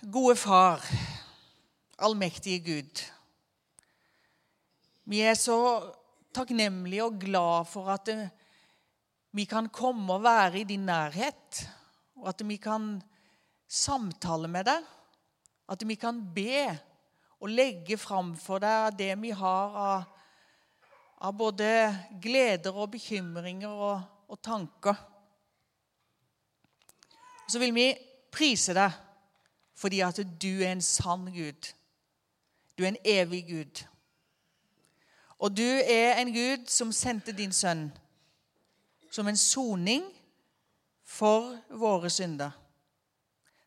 Gode Far, allmektige Gud. Vi er så takknemlige og glad for at vi kan komme og være i din nærhet, og at vi kan samtale med deg, at vi kan be og legge fram for deg det vi har av, av både gleder og bekymringer og, og tanker. Og så vil vi prise deg fordi at du er en sann Gud. Du er en evig Gud. Og du er en Gud som sendte din sønn som en soning for våre synder.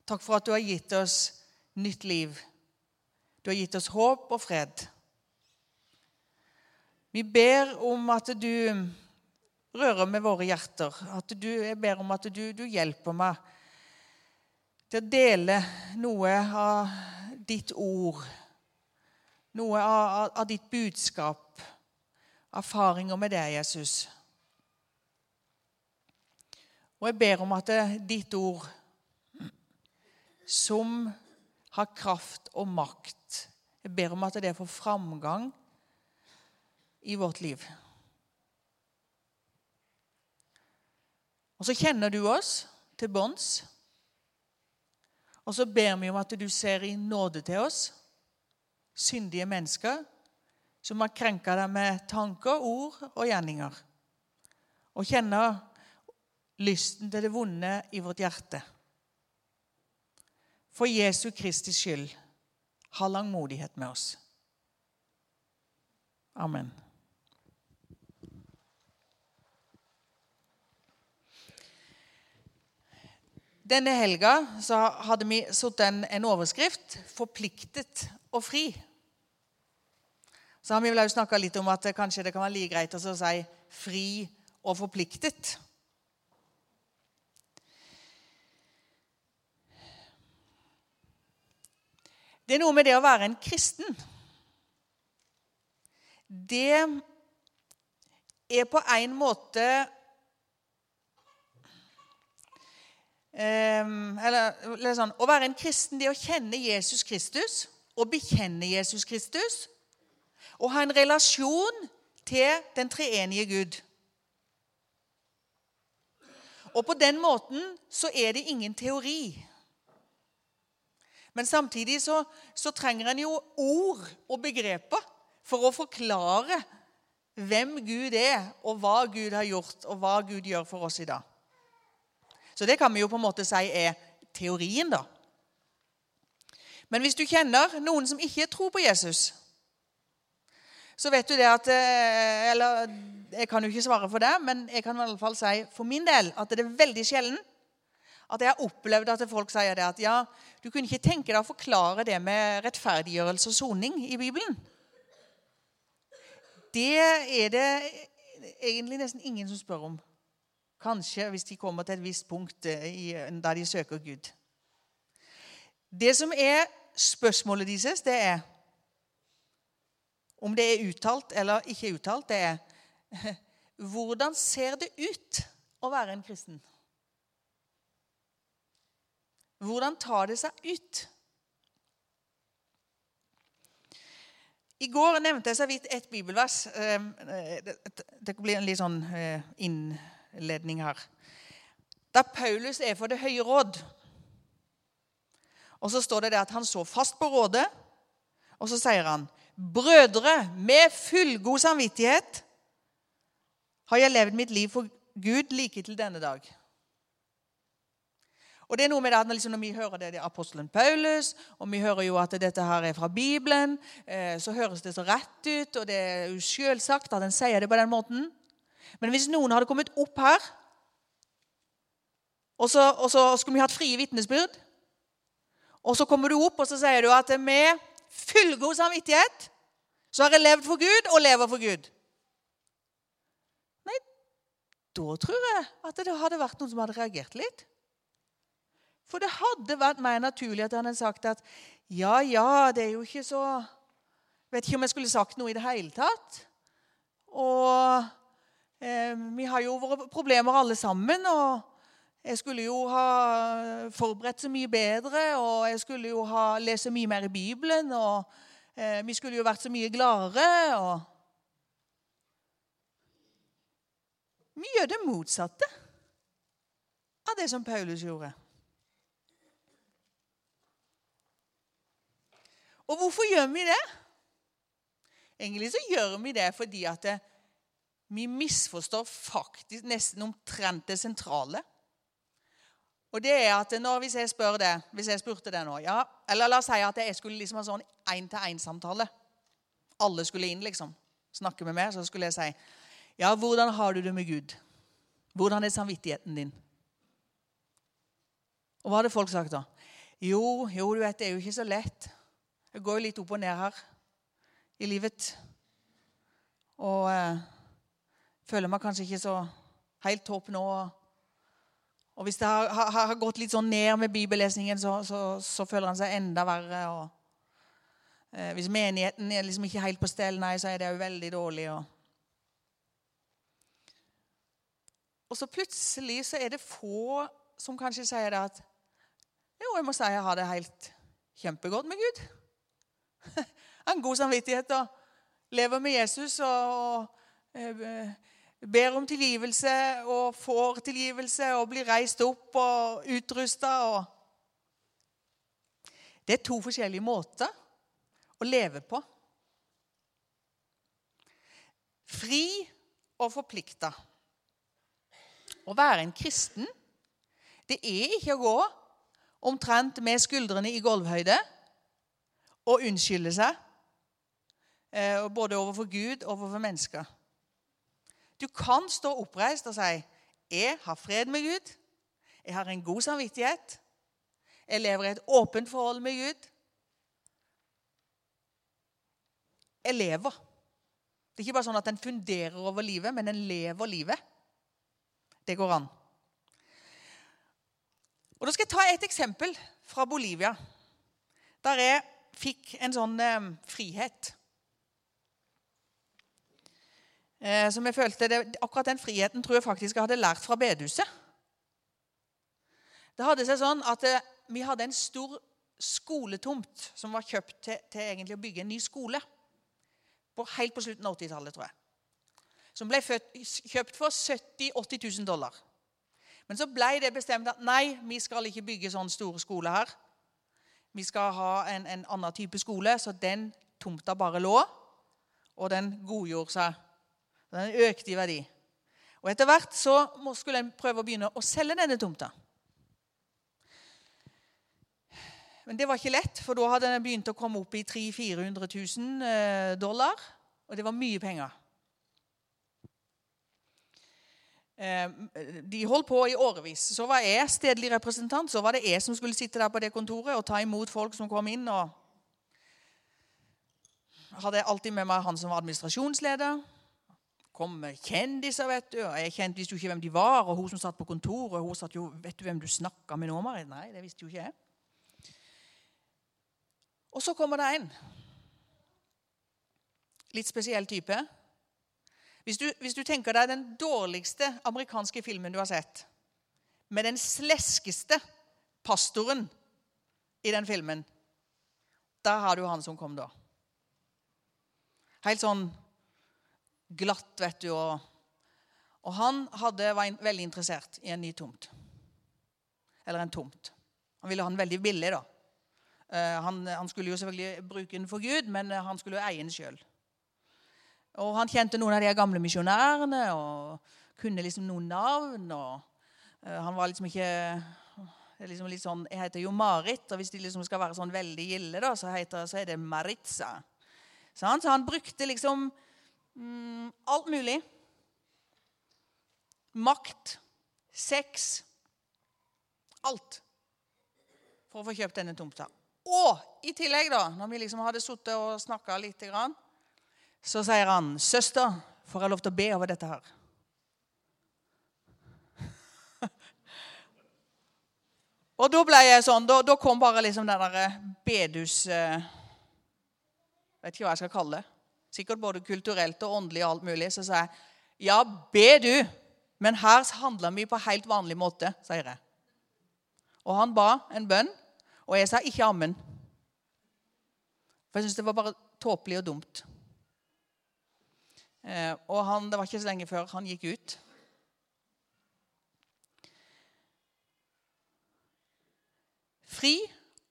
Takk for at du har gitt oss nytt liv. Du har gitt oss håp og fred. Vi ber om at du rører med våre hjerter. At du, jeg ber om at du, du hjelper meg til å dele noe av ditt ord noe av, av ditt budskap, erfaringer med deg, Jesus. Og jeg ber om at det er ditt ord, som har kraft og makt Jeg ber om at det får framgang i vårt liv. Og så kjenner du oss til bunns. Og så ber vi om at du ser i nåde til oss syndige mennesker som har krenka deg med tanker, ord og gjerninger. Og kjenner lysten til det vonde i vårt hjerte. For Jesu Kristi skyld, ha langmodighet med oss. Amen. Denne helga hadde vi satt en, en overskrift 'Forpliktet og fri'. Så har vi vel snakka litt om at kanskje det kan være like greit å si 'fri og forpliktet'. Det er noe med det å være en kristen. Det er på en måte Um, eller, eller sånn, Å være en kristen, det å kjenne Jesus Kristus og bekjenne Jesus Kristus. Og ha en relasjon til den treenige Gud. Og på den måten så er det ingen teori. Men samtidig så, så trenger en jo ord og begreper for å forklare hvem Gud er, og hva Gud har gjort, og hva Gud gjør for oss i dag. Så det kan vi jo på en måte si er teorien, da. Men hvis du kjenner noen som ikke tror på Jesus, så vet du det at eh, Eller jeg kan jo ikke svare for det, men jeg kan i alle fall si for min del at det er veldig sjelden at jeg har opplevd at folk sier det at ja, du kunne ikke tenke deg å forklare det med rettferdiggjørelse og soning i Bibelen. Det er det egentlig nesten ingen som spør om. Kanskje hvis de kommer til et visst punkt eh, der de søker Gud. Det som er spørsmålet deres, det er om det er uttalt eller ikke uttalt, det er hvordan ser det ut å være en kristen? Hvordan tar det seg ut? I går nevnte jeg så vidt et bibelvers. Eh, det blir en litt sånn eh, inn innledning her. Da Paulus er for Det høye råd. Og så står det der at han så fast på rådet, og så sier han Brødre, med fullgod samvittighet har jeg levd mitt liv for Gud like til denne dag. Og det er noe med det at liksom Når vi hører det, det er apostelen Paulus, og vi hører jo at dette her er fra Bibelen, eh, så høres det så rett ut, og det er jo selvsagt at en sier det på den måten. Men hvis noen hadde kommet opp her, og så, og så skulle vi hatt frie vitnesbyrd Og så kommer du opp og så sier du at med fullgod samvittighet så har jeg levd for Gud og lever for Gud. Nei, da tror jeg at det hadde vært noen som hadde reagert litt. For det hadde vært mer naturlig at han hadde sagt at ja, ja, det er jo ikke så Vet ikke om jeg skulle sagt noe i det hele tatt. Og vi har jo våre problemer alle sammen. og Jeg skulle jo ha forberedt så mye bedre, og jeg skulle jo ha lest så mye mer i Bibelen. Og eh, vi skulle jo vært så mye gladere. og Vi gjør det motsatte av det som Paulus gjorde. Og hvorfor gjør vi det? Egentlig så gjør vi det fordi at det, vi misforstår faktisk nesten omtrent det sentrale. Og det er at når, Hvis jeg spør det, hvis jeg spurte det nå ja, Eller la oss si at jeg skulle liksom ha sånn én-til-én-samtale. Alle skulle inn, liksom. Snakke med meg. Så skulle jeg si Ja, hvordan har du det med Gud? Hvordan er samvittigheten din? Og hva hadde folk sagt da? Jo, jo, du vet, det er jo ikke så lett. Jeg går jo litt opp og ned her i livet. Og eh, føler meg kanskje ikke så helt topp nå. Og hvis det har, har, har, gått litt sånn ned med bibellesningen, så, så, så føler han seg enda verre. Og, eh, hvis menigheten er liksom ikke helt på stell, nei, så er det jo veldig dårlig. Og. og så plutselig så er det få som kanskje sier det at Jo, jeg må si jeg har det helt kjempegodt med Gud. Jeg har en god samvittighet og lever med Jesus og, og eh, ber om tilgivelse og får tilgivelse og blir reist opp og utrusta. Og det er to forskjellige måter å leve på. Fri og forplikta. Å være en kristen, det er ikke å gå omtrent med skuldrene i gulvhøyde og unnskylde seg, eh, både overfor Gud og overfor mennesker. Du kan stå oppreist og si 'Jeg har fred med Gud. Jeg har en god samvittighet. Jeg lever i et åpent forhold med Gud.' Jeg lever. Det er ikke bare sånn at en funderer over livet, men en lever livet. Det går an. Og Da skal jeg ta et eksempel fra Bolivia. Der jeg fikk en sånn eh, frihet. Eh, som jeg følte det, Akkurat den friheten tror jeg faktisk jeg hadde lært fra bedehuset. Det hadde seg sånn at eh, Vi hadde en stor skoletomt som var kjøpt til, til egentlig å bygge en ny skole. På, helt på slutten av 80-tallet, tror jeg. Som ble født, kjøpt for 70 000-80 000 dollar. Men så ble det bestemt at nei, vi skal ikke bygge sånn store skole her. Vi skal ha en, en annen type skole, så den tomta bare lå. Og den godgjorde seg den økte i verdi. Og Etter hvert så skulle en prøve å begynne å selge denne tomta. Men det var ikke lett, for da hadde den begynt å komme opp i 300 000-400 000 dollar. Og det var mye penger. Eh, de holdt på i årevis. Så var jeg stedlig representant. Så var det jeg som skulle sitte der på det kontoret og ta imot folk som kom inn. og hadde alltid med meg han som var administrasjonsleder kom kjendiser, vet du. Jeg kjente, visste jo ikke hvem de var. Og hun som satt på kontoret, hun satt jo Vet du hvem du snakka med nå, Marit? Nei, det visste jo ikke jeg. Og så kommer det en. Litt spesiell type. Hvis du, hvis du tenker deg den dårligste amerikanske filmen du har sett, med den sleskeste pastoren i den filmen, der har du han som kom da. Helt sånn glatt, vet du. Og, og han hadde, var veldig interessert i en ny tomt. Eller en tomt. Han ville ha den veldig billig, da. Uh, han, han, skulle jo selvfølgelig bruke den for Gud, men uh, han skulle jo eie den sjøl. Og han kjente noen av de gamle misjonærene og kunne liksom noen navn. og uh, Han var liksom ikke liksom litt sånn, Jeg heter jo Marit, og hvis de liksom skal være sånn veldig gilde, da, så, heter, så er det Maritza. Så han, så han brukte liksom Mm, alt mulig. Makt, sex Alt for å få kjøpt denne tomta. Og i tillegg, da, når vi liksom hadde sittet og snakka litt, så sier han, 'Søster, får jeg lov til å be over dette her?' og da ble jeg sånn, da, da kom bare liksom den derre bedus... Eh, vet ikke hva jeg skal kalle det sikkert både kulturelt og åndelig og alt mulig, så sa jeg ja, be du. Men her handler vi på helt vanlig måte, sier jeg. Og han ba en bønn, og jeg sa ikke ammen. For jeg syntes det var bare tåpelig og dumt. Eh, og han, det var ikke så lenge før han gikk ut. Fri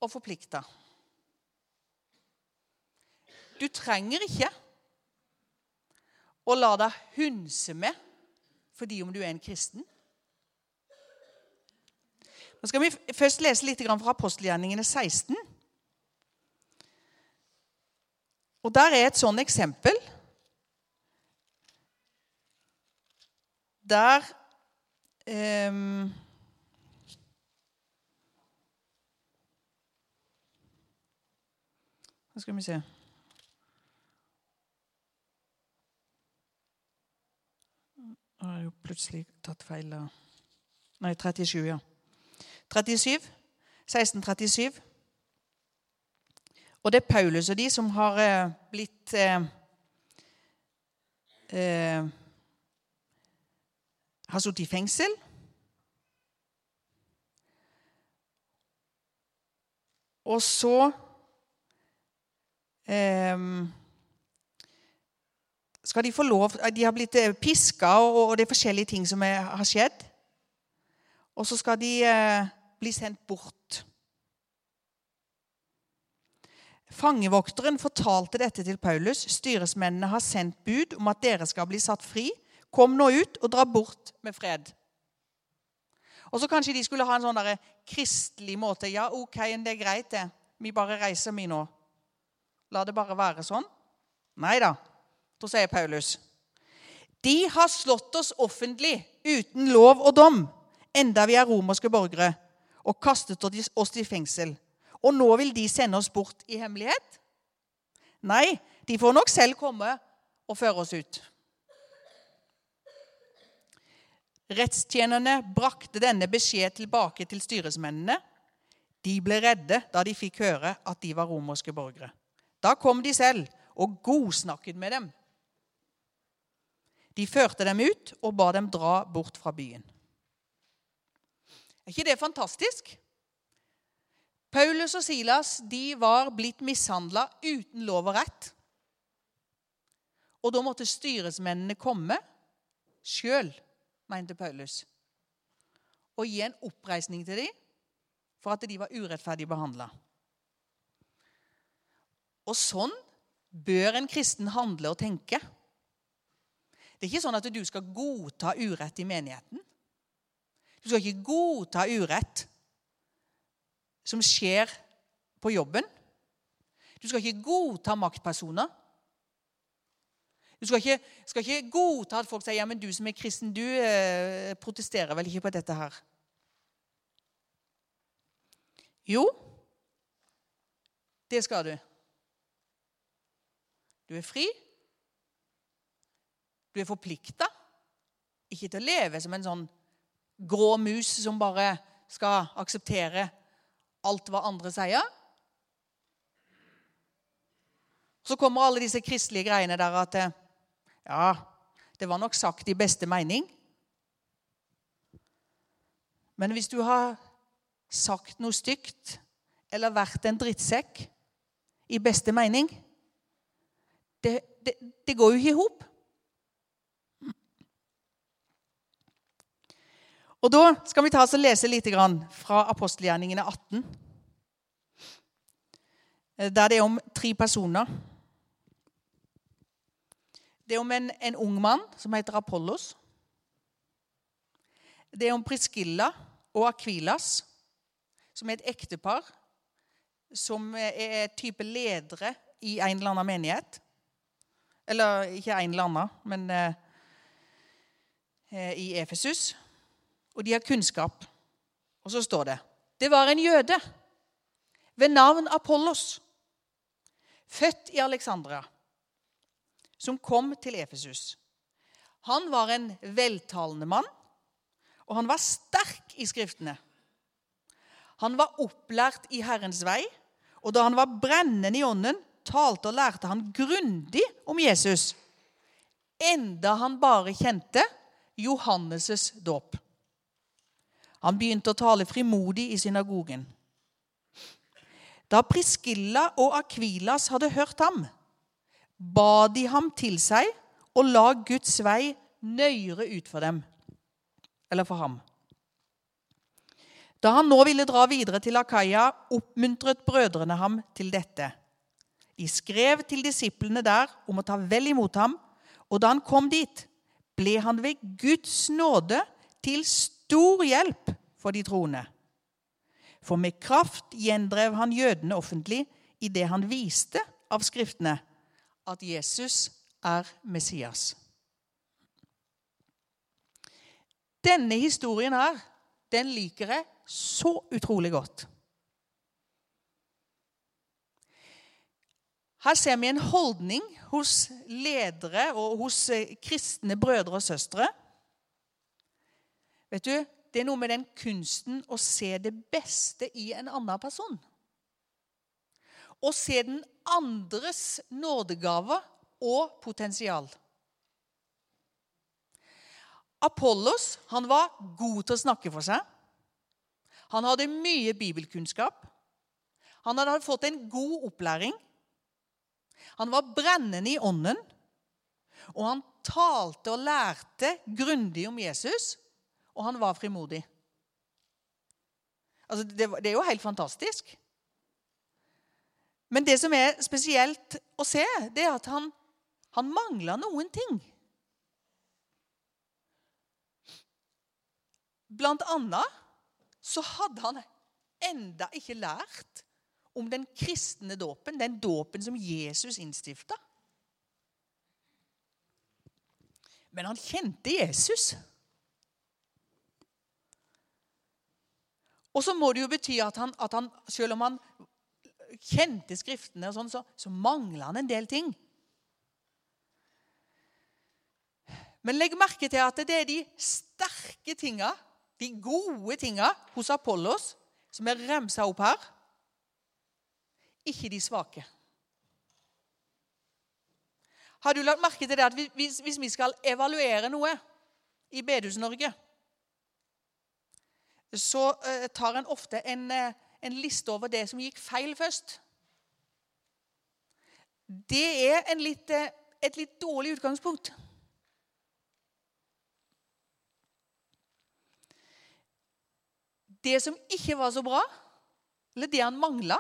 og forplikta. Du trenger ikke å la deg hunse med fordi om du er en kristen. Nå skal vi først lese litt fra apostelgjerningene 16. Og Der er et sånn eksempel. Der um, skal vi se Jeg har jeg jo plutselig tatt feil av Nei, 37, ja. 37. 1637. Og det er Paulus og de som har eh, blitt eh, eh, Har sittet i fengsel. Og så eh, skal de få lov De har blitt eh, piska, og det er forskjellige ting som er, har skjedd. Og så skal de eh, bli sendt bort. Fangevokteren fortalte dette til Paulus. Styresmennene har sendt bud om at dere skal bli satt fri. Kom nå ut og dra bort med fred. Og så Kanskje de skulle ha en sånn der kristelig måte. Ja, ok, det er greit, det. Vi bare reiser, vi nå. La det bare være sånn. Nei da. Da sier Paulus De har slått oss offentlig uten lov og dom, enda vi er romerske borgere, og kastet oss i fengsel. Og nå vil de sende oss bort i hemmelighet? Nei, de får nok selv komme og føre oss ut. Rettstjenerne brakte denne beskjed tilbake til styresmennene. De ble redde da de fikk høre at de var romerske borgere. Da kom de selv og godsnakket med dem. De førte dem ut og ba dem dra bort fra byen. Er ikke det fantastisk? Paulus og Silas de var blitt mishandla uten lov og rett. Og da måtte styresmennene komme sjøl, mente Paulus, og gi en oppreisning til dem for at de var urettferdig behandla. Og sånn bør en kristen handle og tenke. Det er ikke sånn at du skal godta urett i menigheten. Du skal ikke godta urett som skjer på jobben. Du skal ikke godta maktpersoner. Du skal ikke, skal ikke godta at folk sier ja, men du som er kristen, du eh, protesterer vel ikke på dette her. Jo, det skal du. Du er fri, du er forplikta. Ikke til å leve som en sånn grå mus som bare skal akseptere alt hva andre sier. Så kommer alle disse kristelige greiene der at Ja, det var nok sagt i beste mening. Men hvis du har sagt noe stygt eller vært en drittsekk i beste mening Det, det, det går jo ikke i hop. Og Da skal vi ta oss og lese litt fra apostelgjerningene 18, eh, der det er om tre personer. Det er om en, en ung mann som heter Apollos. Det er om Priskilla og Akvilas, som er et ektepar som er type ledere i en eller annen menighet. Eller ikke en eller annen, men eh, eh i Efesus og de har kunnskap. Og så står det det var en jøde ved navn Apollos, født i Alexandria, som kom til Efesus. Han var en veltalende mann, og han var sterk i Skriftene. Han var opplært i Herrens vei, og da han var brennende i ånden, talte og lærte han grundig om Jesus, enda han bare kjente Johannes' dåp. Han begynte å tale frimodig i synagogen. Da Priskilla og Akvilas hadde hørt ham, ba de ham til seg og la Guds vei nøyere ut for dem, eller for ham. Da han nå ville dra videre til Akaya, oppmuntret brødrene ham til dette. De skrev til disiplene der om å ta vel imot ham, og da han kom dit, ble han ved Guds nåde til stor hjelp for de troende. For med kraft gjendrev han jødene offentlig i det han viste av Skriftene, at Jesus er Messias. Denne historien her, den liker jeg så utrolig godt. Her ser vi en holdning hos ledere og hos eh, kristne brødre og søstre. Vet du, Det er noe med den kunsten å se det beste i en annen person. Å se den andres nådegaver og potensial. Apollos han var god til å snakke for seg. Han hadde mye bibelkunnskap. Han hadde fått en god opplæring. Han var brennende i ånden, og han talte og lærte grundig om Jesus, og han var frimodig. Altså, det, det er jo helt fantastisk. Men det som er spesielt å se, det er at han, han mangla noen ting. Blant annet så hadde han enda ikke lært om den kristne dåpen, den dåpen som Jesus innstifta. Men han kjente Jesus. Og så må det jo bety at han, at han selv om han kjente Skriftene, og sånn, så, så mangla han en del ting. Men legg merke til at det er de sterke tinga, de gode tinga hos Apollos, som er remsa opp her ikke de svake. Har du lagt merke til det at hvis, hvis vi skal evaluere noe i Bedehus-Norge, så uh, tar en ofte en, uh, en, liste over det som gikk feil først. Det er litt, uh, et litt dårlig utgangspunkt. Det som ikke var så bra, eller det han mangla,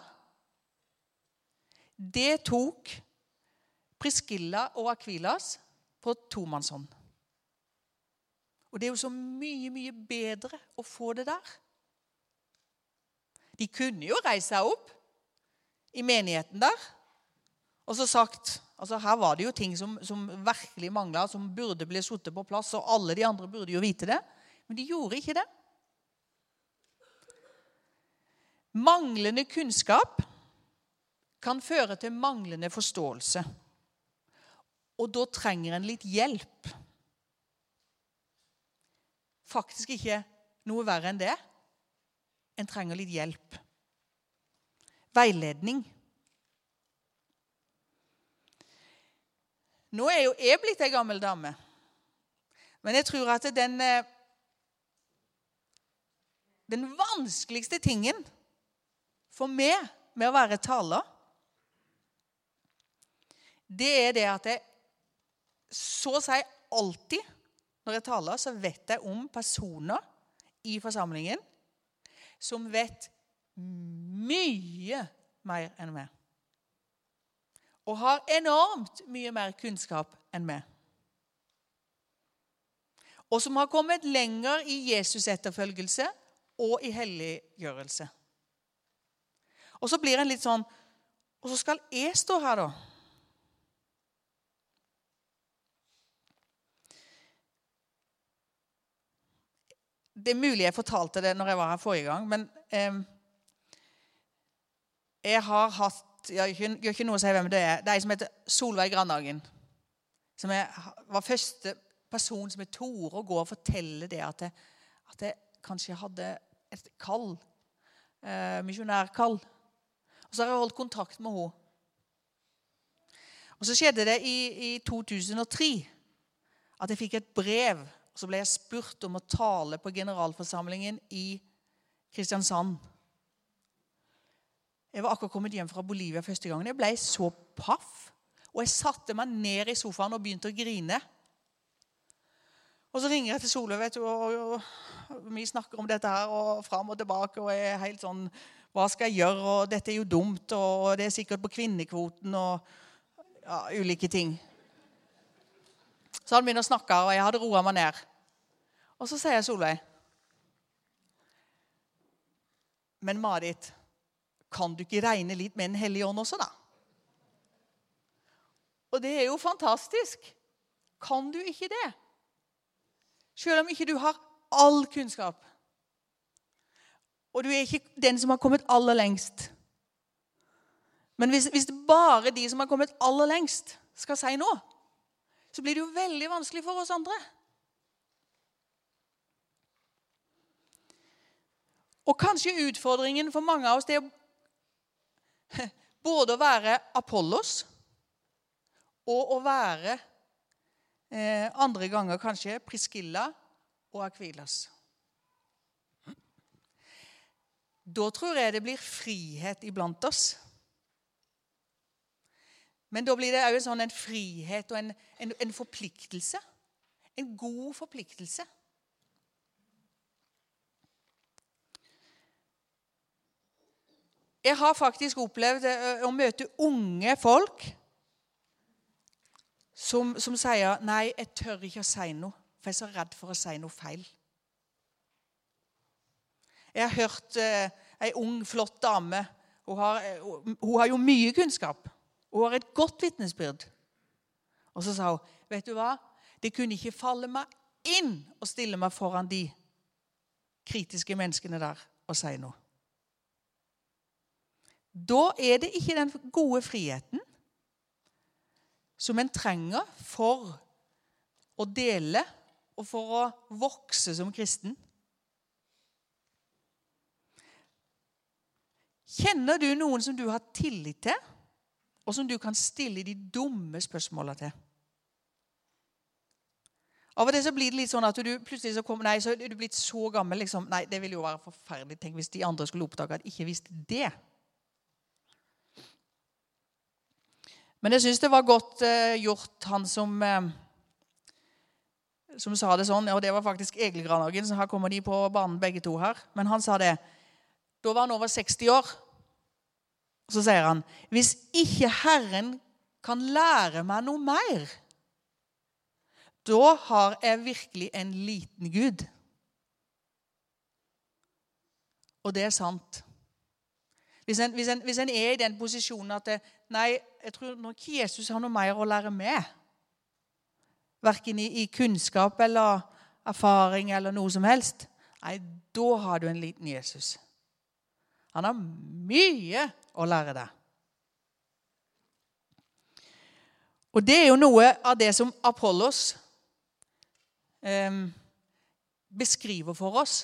det tok Priskilla og Akvilas på tomannshånd. Og det er jo så mye, mye bedre å få det der. De kunne jo reist seg opp i menigheten der og så sagt altså Her var det jo ting som, som virkelig mangla, som burde bli satt på plass, og alle de andre burde jo vite det. Men de gjorde ikke det. Manglende kunnskap kan føre til manglende forståelse. Og da trenger en litt hjelp. Faktisk ikke noe verre enn det. En trenger litt hjelp. Veiledning. Nå er jo jeg blitt ei gammel dame, men jeg tror at den, eh, den vanskeligste tingen for meg med å være taler, det er det at jeg så å si alltid når jeg taler, så vet jeg om personer i forsamlingen som vet mye mer enn meg. Og har enormt mye mer kunnskap enn meg. Og som har kommet lenger i Jesus-etterfølgelse og i helliggjørelse. Og så blir en litt sånn Og så skal jeg stå her, da. Det er mulig jeg fortalte det når jeg var her forrige gang, men eh, jeg har hatt Jeg gjør ikke noe å si hvem det er. Det er ei som heter Solveig Grandhagen. Som er, var første person som jeg torde å gå og fortelle det at jeg, at jeg kanskje hadde et kall. Eh, misjonærkall. Og så har jeg holdt kontakt med henne. Og så skjedde det i, i 2003 at jeg fikk et brev så ble jeg spurt om å tale på generalforsamlingen i Kristiansand. Jeg var akkurat kommet hjem fra Bolivia første gangen. Jeg ble så paff. Og jeg satte meg ned i sofaen og begynte å grine. Og så ringer jeg til Solveig, og, og, vi snakker om dette her og fram og tilbake. Og jeg er helt sånn Hva skal jeg gjøre? Og dette er jo dumt. Og det er sikkert på kvinnekvoten og ja, ulike ting. Så han begynner å snakke, og jeg hadde roa meg ned. Og så sier Solveig Men Marit, kan du ikke regne litt med Den hellige ånd også, da? Og det er jo fantastisk. Kan du ikke det? Selv om ikke du har all kunnskap. Og du er ikke den som har kommet aller lengst. Men hvis, hvis bare de som har kommet aller lengst, skal si noe, så blir det jo veldig vanskelig for oss andre. Og kanskje utfordringen for mange av oss det er både å være Apollos og å være eh, andre ganger kanskje Priskilla og Akvilas. Da tror jeg det blir frihet iblant oss. Men da blir det òg sånn en frihet og en, en, en forpliktelse. En god forpliktelse. Jeg har faktisk opplevd å møte unge folk som, som, sier 'Nei, jeg tør ikke å si noe, for jeg er så redd for å si noe feil'. Jeg har hørt eh, ei ung, flott dame. Hun har, hun har jo mye kunnskap. Hun har et godt vitnesbyrd. Og så sa hun, 'Vet du hva? Det kunne ikke falle meg inn å stille meg foran de kritiske menneskene der og si noe.' Da er det ikke den gode friheten som en trenger for å dele og for å vokse som kristen. Kjenner du noen som du har tillit til, og som du kan stille de dumme spørsmåla til? Av og til så blir det litt sånn at du plutselig så kommer, nei, så er du blitt så gammel. liksom, Nei, det ville jo være forferdelig. Tenk hvis de andre skulle oppdage at de ikke visste det. Men jeg syns det var godt eh, gjort, han som, eh, som sa det sånn. Og det var faktisk Egil Granhagen, så her kommer de på banen begge to her. Men han sa det. Da var han over 60 år. Og så sier han hvis ikke Herren kan lære meg noe mer, da har jeg virkelig en liten Gud. Og det er sant. Hvis en, hvis, en, hvis en, er i den posisjonen at det, Nei, jeg tror nok Jesus har noe mer å lære med. Verken i, i, kunnskap eller erfaring eller noe som helst. Nei, da har du en liten Jesus. Han har mye å lære deg. Og det er jo noe av det som Apollos eh, beskriver for oss.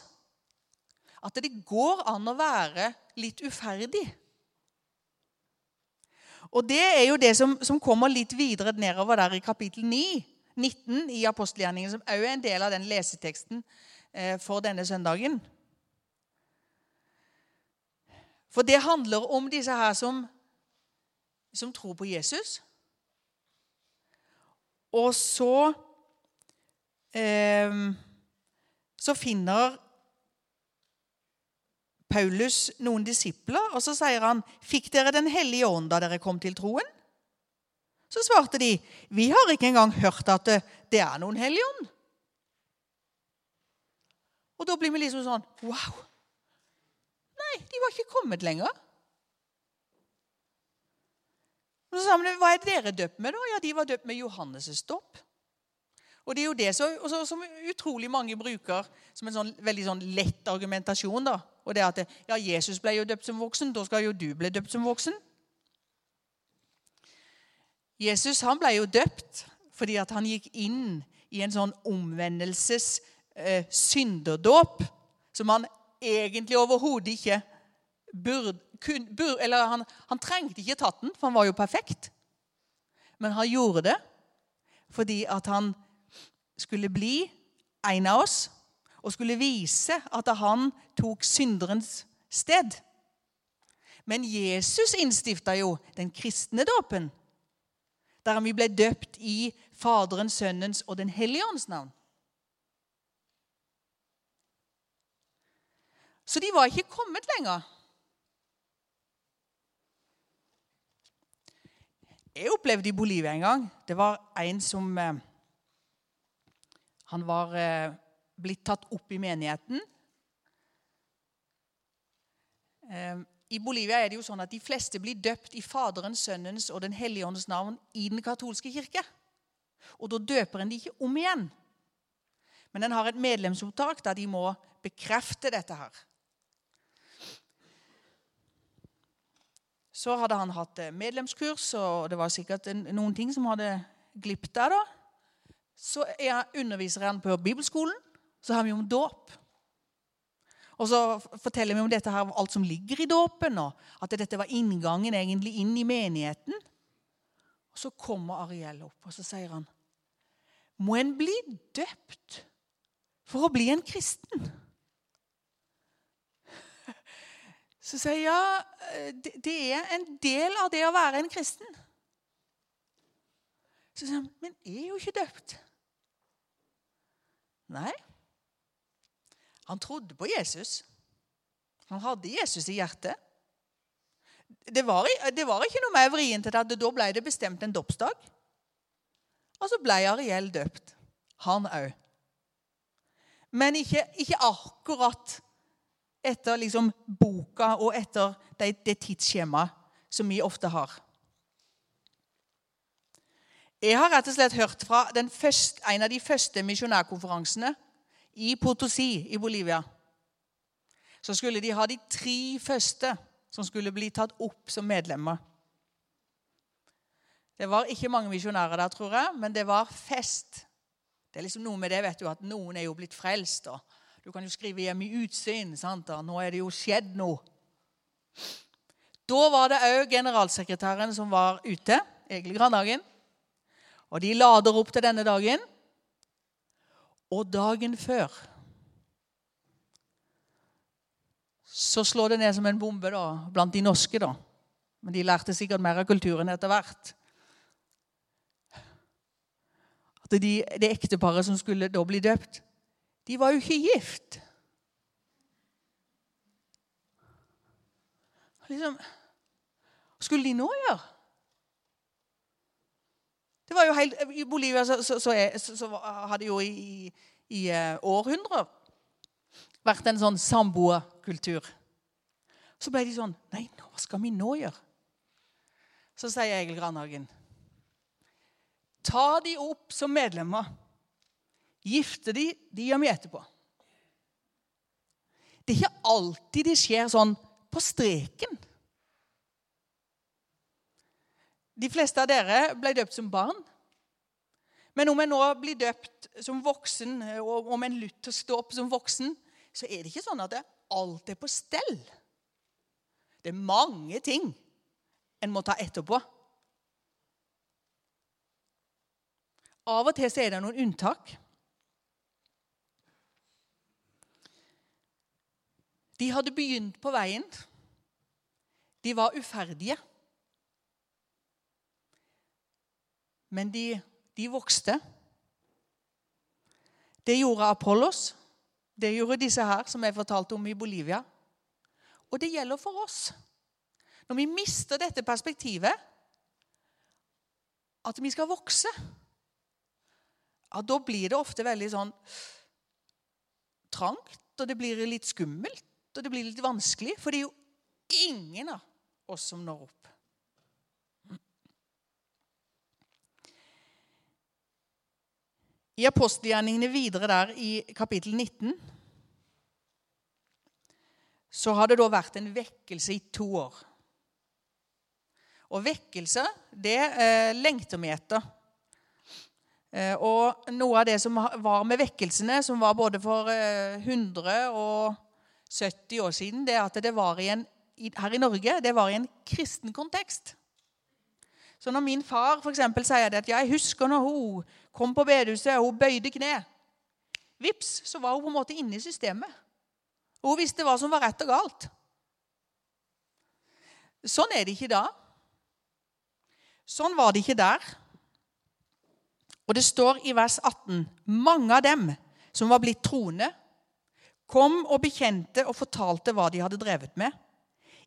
At det går an å være litt uferdig. Og det er jo det som, som kommer litt videre nedover der i kapittel 9, 19 i apostelgjerningen, som òg er en del av den leseteksten eh, for denne søndagen. For det handler om disse her som, som tror på Jesus. Og så eh, Så finner Paulus noen disipler, og så sier han, 'Fikk dere Den hellige ånd da dere kom til troen?' Så svarte de, 'Vi har ikke engang hørt at det, det er noen hellig ånd.' Og da blir vi liksom sånn Wow! De var ikke kommet lenger. Og så sa han, 'Hva er dere døpt med?' da? Ja, de var døpt med Johannes' dåp. Og det er jo det som, som utrolig mange bruker som en sånn, veldig sånn lett argumentasjon. da. Og det er at ja, Jesus ble jo døpt som voksen, da skal jo du bli døpt som voksen. Jesus han ble jo døpt fordi at han gikk inn i en sånn omvendelses eh, synderdåp som han egentlig overhodet ikke burde kun, burde, Eller han, han trengte ikke tatt den, for han var jo perfekt. Men han gjorde det fordi at han skulle bli en av oss og skulle vise at han tok synderens sted. Men Jesus innstifta jo den kristne dåpen, der vi ble døpt i Faderens, Sønnens og Den hellige ånds navn. Så de var ikke kommet lenger. Jeg opplevde i Bolivia en gang Det var en som eh, Han var eh, blitt tatt opp i menigheten. Eh, I Bolivia er det jo sånn at de fleste blir døpt i Faderens, Sønnens og Den hellige ånds navn i den katolske kirke. Og da døper en de ikke om igjen. Men en har et medlemsopptak der de må bekrefte dette her. Så hadde han hatt eh, medlemskurs, og det var sikkert noen ting som hadde glippet der. da. Så underviser han på bibelskolen. Så har vi om dåp. Og så forteller vi om dette her, alt som ligger i dåpen, og at dette var inngangen egentlig inn i menigheten. Og Så kommer Ariel opp, og så sier han Må en bli døpt for å bli en kristen? Så sier jeg ja, det er en del av det å være en kristen. Så sier han, men jeg er jo ikke døpt. Nei. Han trodde på Jesus. Han hadde Jesus i hjertet. Det var, det var ikke noe mer vrient enn at da ble det bestemt en dåpsdag. Og så ble Ariel døpt. Han òg. Men ikke, ikke akkurat etter liksom boka og etter det, det tidsskjemaet som vi ofte har. Jeg har rett og slett hørt fra første, en av de første misjonærkonferansene i Potosi i Bolivia. Så skulle de ha de tre første som skulle bli tatt opp som medlemmer. Det var ikke mange misjonærer der, tror jeg, men det var fest. Det er liksom noe med det vet du, at noen er jo blitt frelst. og du kan jo skrive hjemme i utsyn. sant? Nå er det jo skjedd noe. Da var det òg generalsekretæren som var ute, Egil Grandhagen. Og de lader opp til denne dagen. Og dagen før så slår det ned som en bombe da, blant de norske. da. Men de lærte sikkert mer av kulturen etter hvert. At de, det ekteparet som skulle da bli døpt, de var jo ikke gift. Liksom, Hva skulle de nå gjøre? Det var jo helt, I Bolivia så, så, så, så hadde jo i, i uh, århundrer vært en sånn samboerkultur. Så ble de sånn Nei, hva skal vi nå gjøre? Så sier Egil Grandhagen Ta de opp som medlemmer. Gifte de, de gjør vi etterpå. Det er ikke alltid det skjer sånn på streken. De fleste av dere ble døpt som barn. Men om en nå blir døpt som voksen, og om en lytter står opp som voksen, så er det ikke sånn at alt er på stell. Det er mange ting en må ta etterpå. Av og til så er det noen unntak. De hadde begynt på veien. De var uferdige. Men de, de vokste. Det gjorde Apollos. Det gjorde disse her, som jeg fortalte om i Bolivia. Og det gjelder for oss. Når vi mister dette perspektivet, at vi skal vokse, ja, da blir det ofte veldig sånn trangt, og det blir litt skummelt og det blir litt vanskelig, for det er jo ingen av oss som når opp. I apostelgjerningene videre der i kapittel 19 så har det da vært en vekkelse i to år. Og vekkelse, det eh, lengter vi etter. Eh, og noe av det som var med vekkelsene, som var både for eh, 100 og 70 år siden, det at det var i en, her i Norge det var i en kristen kontekst. Så når min far for sier det at jeg husker når hun kom på bedehuset og hun bøyde kne Vips, så var hun på en måte inne i systemet. Og hun visste hva som var rett og galt. Sånn er det ikke da. Sånn var det ikke der. Og det står i vers 18.: Mange av dem som var blitt troende, kom og bekjente og fortalte hva de hadde drevet med.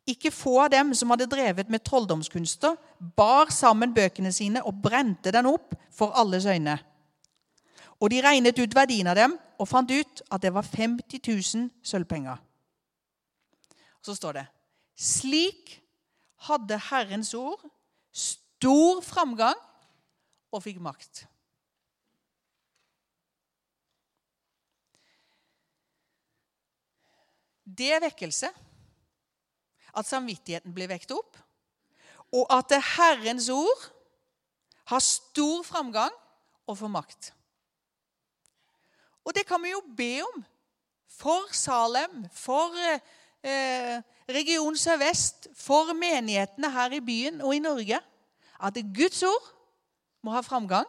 Ikke få av dem som hadde drevet med trolldomskunster, bar sammen bøkene sine og brente den opp for alles øyne. Og de regnet ut verdien av dem og fant ut at det var 50 000 sølvpenger. Så står det Slik hadde Herrens ord stor framgang og fikk makt. Det er vekkelse. At samvittigheten blir vekt opp. Og at Herrens ord har stor framgang og får makt. Og det kan vi jo be om for Salem, for eh, Region Sør-Vest, for menighetene her i byen og i Norge. At Guds ord må ha framgang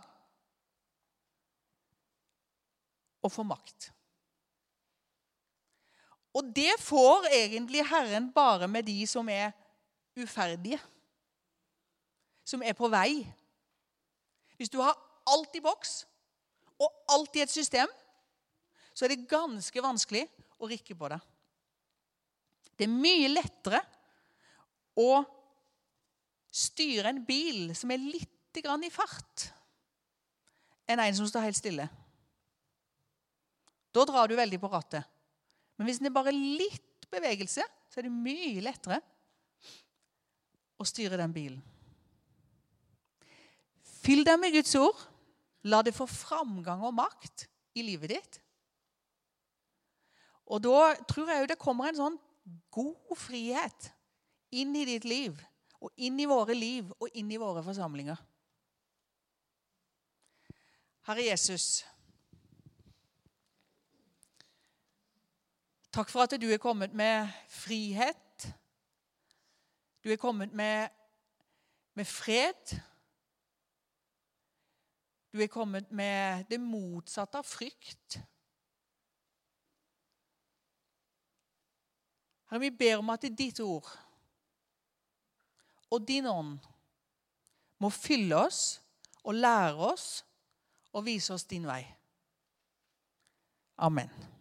og få makt. Og det får egentlig Herren bare med de som er uferdige. Som er på vei. Hvis du har alt i boks og alt i et system, så er det ganske vanskelig å rikke på det. Det er mye lettere å styre en bil som er litt i fart, enn en som står helt stille. Da drar du veldig på rattet. Men hvis det er bare litt bevegelse, så er det mye lettere å styre den bilen. Fyll deg med Guds ord. La det få framgang og makt i livet ditt. Og da tror jeg jo det kommer en sånn god frihet inn i ditt liv, og inn i våre liv og inn i våre forsamlinger. Herre Jesus, takk for at du er kommet med frihet. Du er kommet med, med fred. Du er kommet med det motsatte av frykt. Herre, vi ber om at ditt ord og din ånd må fylle oss og lære oss og vise oss din vei. Amen.